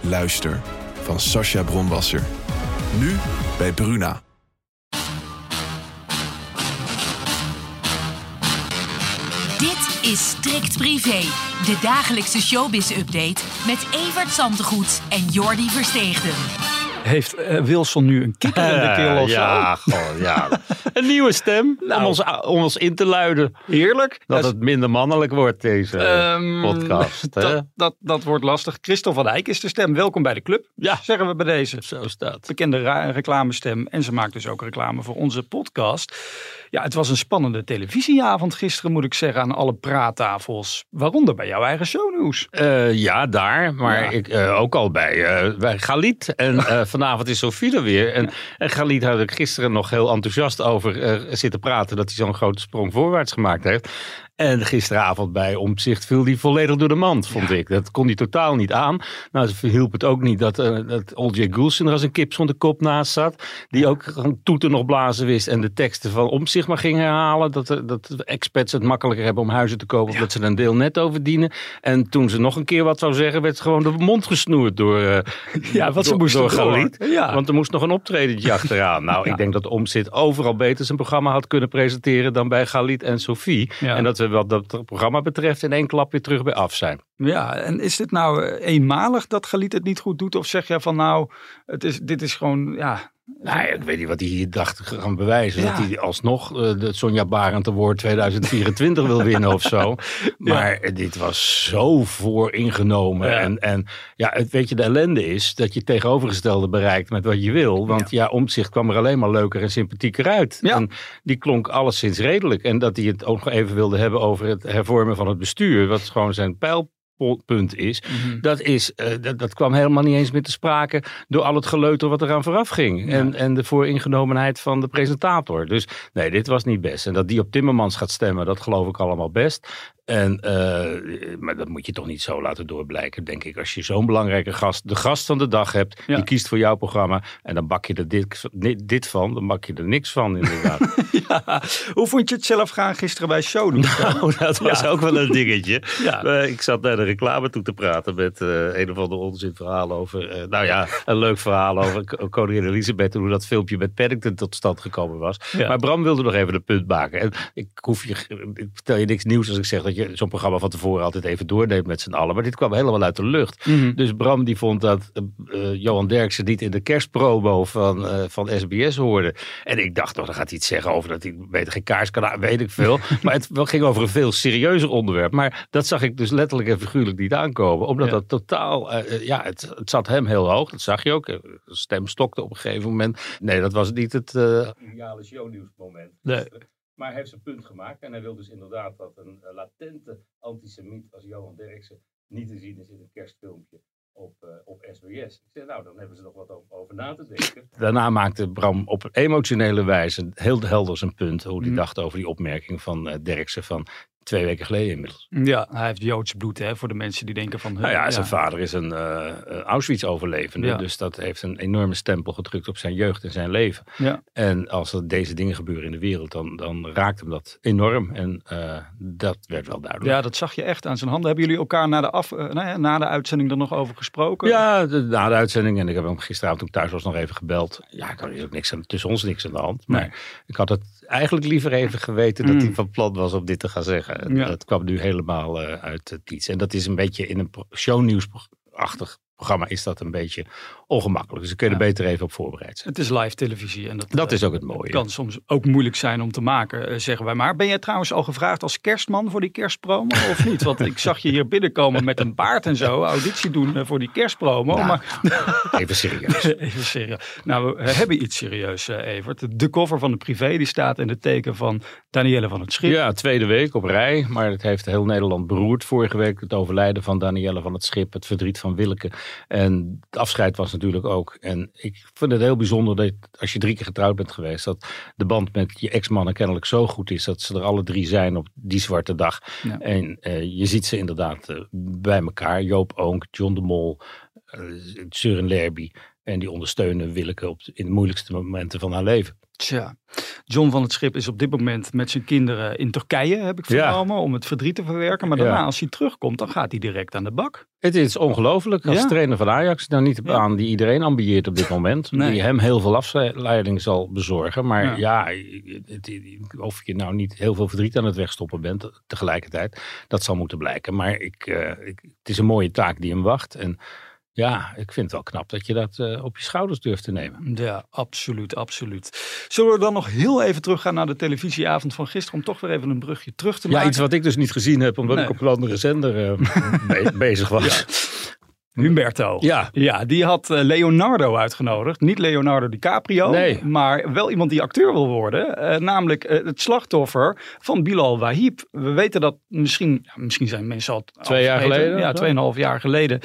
Luister van Sascha Bronwasser. Nu bij Bruna. Dit is Strikt Privé, de dagelijkse showbiz-update met Evert Zantegoed en Jordi Versteegden. Heeft eh, Wilson nu een kikker in de keel of ja, zo? ja. Een nieuwe stem Nou. om, ons, om ons in te luiden. Heerlijk. Dat het minder mannelijk wordt, deze Ehm, podcast. hè? Dat, dat, dat wordt lastig. Christel van Dijk is de stem. Welkom bij de club. Ja. Zeggen we bij deze. Zo staat. Bekende reclamestem. En ze maakt dus ook reclame voor onze podcast. Ja, het was een spannende televisieavond gisteren, moet ik zeggen, aan alle praattafels. Waaronder bij jouw eigen shownieuws. Eh, ja, daar. Maar Ja. Ik, eh, ook al bij, bij Galit. En eh, vanavond is Sofie er weer. En, en Galit had ik gisteren nog heel enthousiast over eh, zitten praten. Dat hij zo'n grote sprong voorwaarts gemaakt heeft. En gisteravond bij Omtzigt viel hij volledig door de mand, vond ik. Dat kon hij totaal niet aan. Nou, ze hielp het ook niet dat, eh dat O.J. Goulson er als een kip zonder kop naast zat. Die ook gewoon toeten nog blazen wist. En de teksten van Omtzigt maar ging herhalen. Dat, de- dat de expats het makkelijker hebben om huizen te kopen. Omdat ze er een deel netto verdienen. En toen ze nog een keer wat zou zeggen, werd gewoon de mond gesnoerd door, eh Ja, wat ze door, moesten door door. Galit. Ja. Want er moest nog een optredentje achteraan. Nou, ik denk dat Omtzigt overal beter zijn programma had kunnen presenteren dan bij Galit en Sophie. En dat we wat dat programma betreft in één klap weer terug bij af zijn. Ja, en is dit nou eh, eenmalig dat Galit het niet goed doet? Of zeg je van nou, het is, dit is gewoon, ja... Nou, ik weet niet wat hij hier dacht te gaan bewijzen. Ja. Dat hij alsnog eh, de Sonja Barend Award 2024 wil winnen of zo. Maar eh, dit was zo vooringenomen. Ja. En, en ja, het, weet je, de ellende is dat je het tegenovergestelde bereikt met wat je wil. Want ja, Omtzigt kwam er alleen maar leuker en sympathieker uit. Ja. En die klonk alleszins redelijk. En dat hij het ook nog even wilde hebben over het hervormen van het bestuur. Wat gewoon zijn pijlpunt is. Dat, is eh, dat, dat kwam helemaal niet eens meer te sprake door al het geleuter wat eraan vooraf ging. En, en de vooringenomenheid van de presentator. Dus nee, dit was niet best. En dat die op Timmermans gaat stemmen, dat geloof ik allemaal best. En, eh, maar dat moet je toch niet zo laten doorblijken, denk ik. Als je zo'n belangrijke gast, de gast van de dag hebt, Ja. die kiest voor jouw programma. En dan bak je er dit, dit van, dan bak je er niks van inderdaad. Ja, hoe vond je het zelf gaan gisteren bij Shownieuws? Nou, dat was ook wel een dingetje. Eh, ik zat naar de reclame toe te praten met eh, een of ander onzin verhaal over... nou ja, een leuk verhaal over koningin Elisabeth... en hoe dat filmpje met Paddington tot stand gekomen was. Maar Bram wilde nog even een punt maken. En ik, hoef je, ik vertel je niks nieuws als ik zeg dat je zo'n programma van tevoren altijd even doorneemt met z'n allen. Maar dit kwam helemaal uit de lucht. Mhm. Dus Bram die vond dat eh, eh, Johan Derksen niet in de kerstpromo van, eh, van SBS hoorde. En ik dacht nog, dan gaat hij iets zeggen over dat hij beter geen kaars kan aan, weet ik veel. maar het ging over een veel serieuzer onderwerp. Maar dat zag ik dus letterlijk en figuurlijk niet aankomen. Omdat Ja. dat totaal, ja, het, het zat hem heel hoog. Dat zag je ook. De stem stokte op een gegeven moment. Nee, dat was niet het eh, ideale shownieuwsmoment. Nee. Maar hij heeft zijn punt gemaakt. En hij wil dus inderdaad dat een eh, latente antisemiet als Johan Derksen niet te zien is in een kerstfilmpje op, eh, op SBS. Ik zei, nou, dan hebben ze nog wat over, over na te denken. Daarna maakte Bram op emotionele wijze heel helder zijn punt. Hoe hij Mhm. dacht over die opmerking van eh Derksen van twee weken geleden inmiddels. Ja, hij heeft Joods bloed, hè, voor de mensen die denken van... Nou ja, zijn vader is een een Auschwitz-overlevende. Ja. Dus dat heeft een enorme stempel gedrukt op zijn jeugd en zijn leven. Ja. En als er deze dingen gebeuren in de wereld, dan, dan raakt hem dat enorm. En eh, dat werd wel duidelijk. Ja, dat zag je echt aan zijn handen. Hebben jullie elkaar na de, af, eh, nou ja, na de uitzending er nog over gesproken? Ja, de- na de uitzending. En ik heb hem gisteravond toen ik thuis was nog even gebeld. Ja, er is ook niks aan, tussen ons niks aan de hand. Maar Nee. ik had het eigenlijk liever even geweten dat Mm. hij van plan was om dit te gaan zeggen. En Ja. Dat kwam nu helemaal eh, uit het niets. En dat is een beetje in een shownieuwsachtig programma is dat een beetje ongemakkelijk. Dus ik kun je er beter even op voorbereid zijn. Het is live televisie. En dat, Dat eh, is ook het mooie. kan soms ook moeilijk zijn om te maken, eh, zeggen wij maar. Ben jij trouwens al gevraagd als kerstman voor die kerstpromo of niet? Want ik zag je hier binnenkomen met een baard en zo, auditie doen eh, voor die kerstpromo. Nou, maar Even serieus. Even serieus. Nou, we hebben iets serieus, eh, Evert. De cover van de privé die staat in het teken van Danielle van het Schip. Ja, tweede week op rij. Maar het heeft heel Nederland beroerd. Vorige week het overlijden van Danielle van het Schip. Het verdriet van Willeke. En het afscheid was natuurlijk ook. En ik vind het heel bijzonder dat als je drie keer getrouwd bent geweest, dat de band met je ex-mannen kennelijk zo goed is dat ze er alle drie zijn op die zwarte dag. Ja. En eh, je ziet ze inderdaad eh, bij elkaar. Joop Oonk, John de Mol, uh, Søren Lerby. En die ondersteunen Willeke op, in de moeilijkste momenten van haar leven. Tja, John van het Schip is op dit moment met zijn kinderen in Turkije, heb ik vernomen, om het verdriet te verwerken. Maar daarna, Ja. als hij terugkomt, dan gaat hij direct aan de bak. Het is ongelooflijk als Ja. trainer van Ajax. Nou niet baan die iedereen ambieert op dit moment. Nee. Die hem heel veel afleiding zal bezorgen. Maar Ja. of je nou niet heel veel verdriet aan het wegstoppen bent tegelijkertijd. Dat zal moeten blijken. Maar ik, eh, ik, het is een mooie taak die hem wacht. En ja, ik vind het wel knap dat je dat eh, op je schouders durft te nemen. Ja, absoluut, absoluut. Zullen we dan nog heel even teruggaan naar de televisieavond van gisteren, om toch weer even een brugje terug te Ja, maken? iets wat ik dus niet gezien heb, omdat Nee. ik op een andere zender eh, be- bezig was. Humberto. Ja. Ja, die had eh, Leonardo uitgenodigd. Niet Leonardo DiCaprio, Nee. maar wel iemand die acteur wil worden. Eh, namelijk eh, het slachtoffer van Bilal Wahib. We weten dat misschien, ja, misschien zijn mensen al... Twee jaar geleden, Ja, tweeënhalf jaar geleden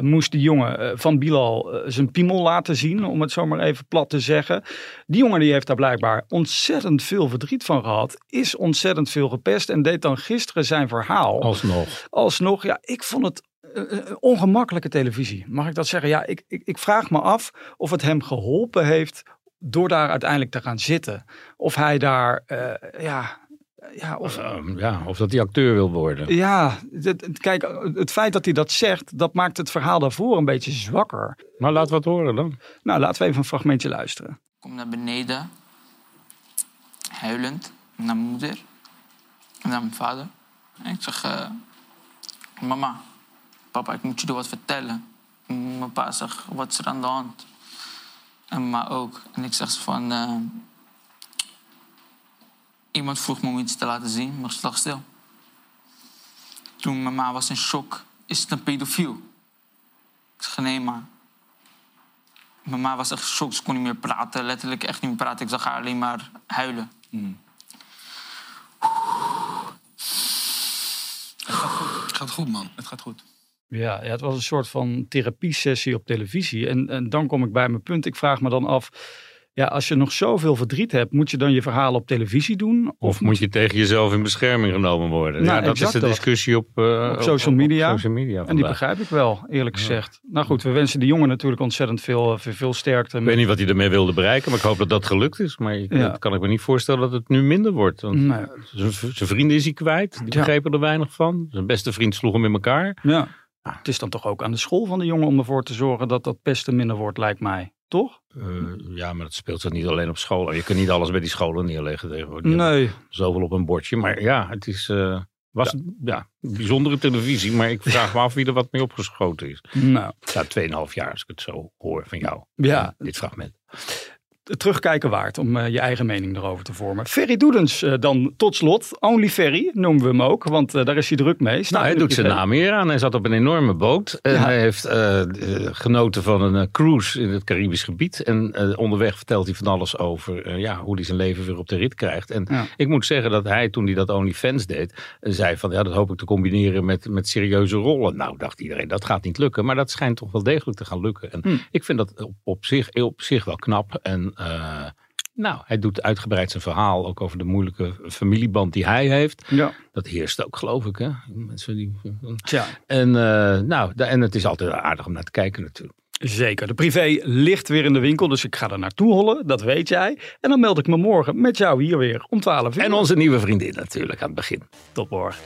moest die jongen van Bilal zijn piemel laten zien. Om het zo maar even plat te zeggen. Die jongen die heeft daar blijkbaar ontzettend veel verdriet van gehad. Is ontzettend veel gepest en deed dan gisteren zijn verhaal Alsnog. alsnog, ja, ik vond het ongemakkelijke televisie. Mag ik dat zeggen? Ja, ik, ik, ik vraag me af of het hem geholpen heeft door daar uiteindelijk te gaan zitten. Of hij daar, eh, ja, ja, of, Ehm, ja, of dat hij acteur wil worden. ja, het- het- kijk, het feit dat hij dat zegt, dat maakt het verhaal daarvoor een beetje zwakker. Maar laat wat horen dan. Nou, laten we even een fragmentje luisteren. kom naar beneden, huilend, naar mijn moeder en naar mijn vader. En ik zeg, eh, mama, papa, ik moet jullie wat vertellen. Mijn pa zegt, wat is er aan de hand? En mama ook. En ik zeg ze van, eh, iemand vroeg me om iets te laten zien, maar ik lag stil. Toen mama was in shock, is het een pedofiel? Ik zeg, nee ma, Mama was echt geschokt, ze kon niet meer praten. Letterlijk echt niet meer praten. Ik zag haar alleen maar huilen. Het gaat goed, man. Het gaat goed. Ja, ja, het was een soort van therapiesessie op televisie. En, en dan kom ik bij mijn punt. Ik vraag me dan af, ja, als je nog zoveel verdriet hebt, moet je dan je verhalen op televisie doen? Of moet je tegen jezelf in bescherming genomen worden? Nou, ja, dat is de discussie op, eh, Op social media. social media En die begrijp ik wel, eerlijk gezegd. Nou goed, we wensen die jongen natuurlijk ontzettend veel, veel, veel sterkte. Ik weet niet wat hij ermee wilde bereiken, maar ik hoop dat dat gelukt is. Maar ik, Ja. kan ik me niet voorstellen dat het nu minder wordt. Want Nee. zijn vrienden is hij kwijt. Die begrepen er weinig van. Zijn beste vriend sloeg hem in elkaar. Ja. Het is dan toch ook aan de school van de jongen om ervoor te zorgen dat dat pesten minder wordt, lijkt mij. Toch? Eh, ja, maar dat speelt zich niet alleen op scholen. Je kunt niet alles bij die scholen neerleggen tegenwoordig. Nee. Zoveel op een bordje. Maar ja, het is... eh, was ja. bijzondere televisie, maar ik vraag me af wie er wat mee opgeschoten is. Nou, Ja, 2,5 jaar als ik het zo hoor van jou. Ja. Dit fragment. Terugkijken waard om eh, je eigen mening erover te vormen. Ferry Doedens eh, dan tot slot. Only Ferry noemen we hem ook, want eh, daar is hij druk mee. Staat Nou, hij doet zijn naam eer aan. Hij zat op een enorme boot. Ja. hij heeft genoten van een cruise in het Caribisch gebied. En onderweg vertelt hij van alles over ja, hoe hij zijn leven weer op de rit krijgt. En Ja. ik moet zeggen dat hij, toen hij dat OnlyFans deed, eh, zei van ja, dat hoop ik te combineren met, met serieuze rollen. Nou, dacht iedereen, dat gaat niet lukken. Maar dat schijnt toch wel degelijk te gaan lukken. En Hm. ik vind dat op, op, zich, op zich wel knap. En eh, nou, hij doet uitgebreid zijn verhaal ook over de moeilijke familieband die hij heeft. Ja, Dat heerst ook, geloof ik. Hè? Mensen die, tja. en, eh, nou, en het is altijd aardig om naar te kijken natuurlijk. Zeker. De privé ligt weer in de winkel, dus ik ga er naartoe hollen. Dat weet jij. En dan meld ik me morgen met jou hier weer om 12 uur. En onze nieuwe vriendin natuurlijk aan het begin. Tot morgen.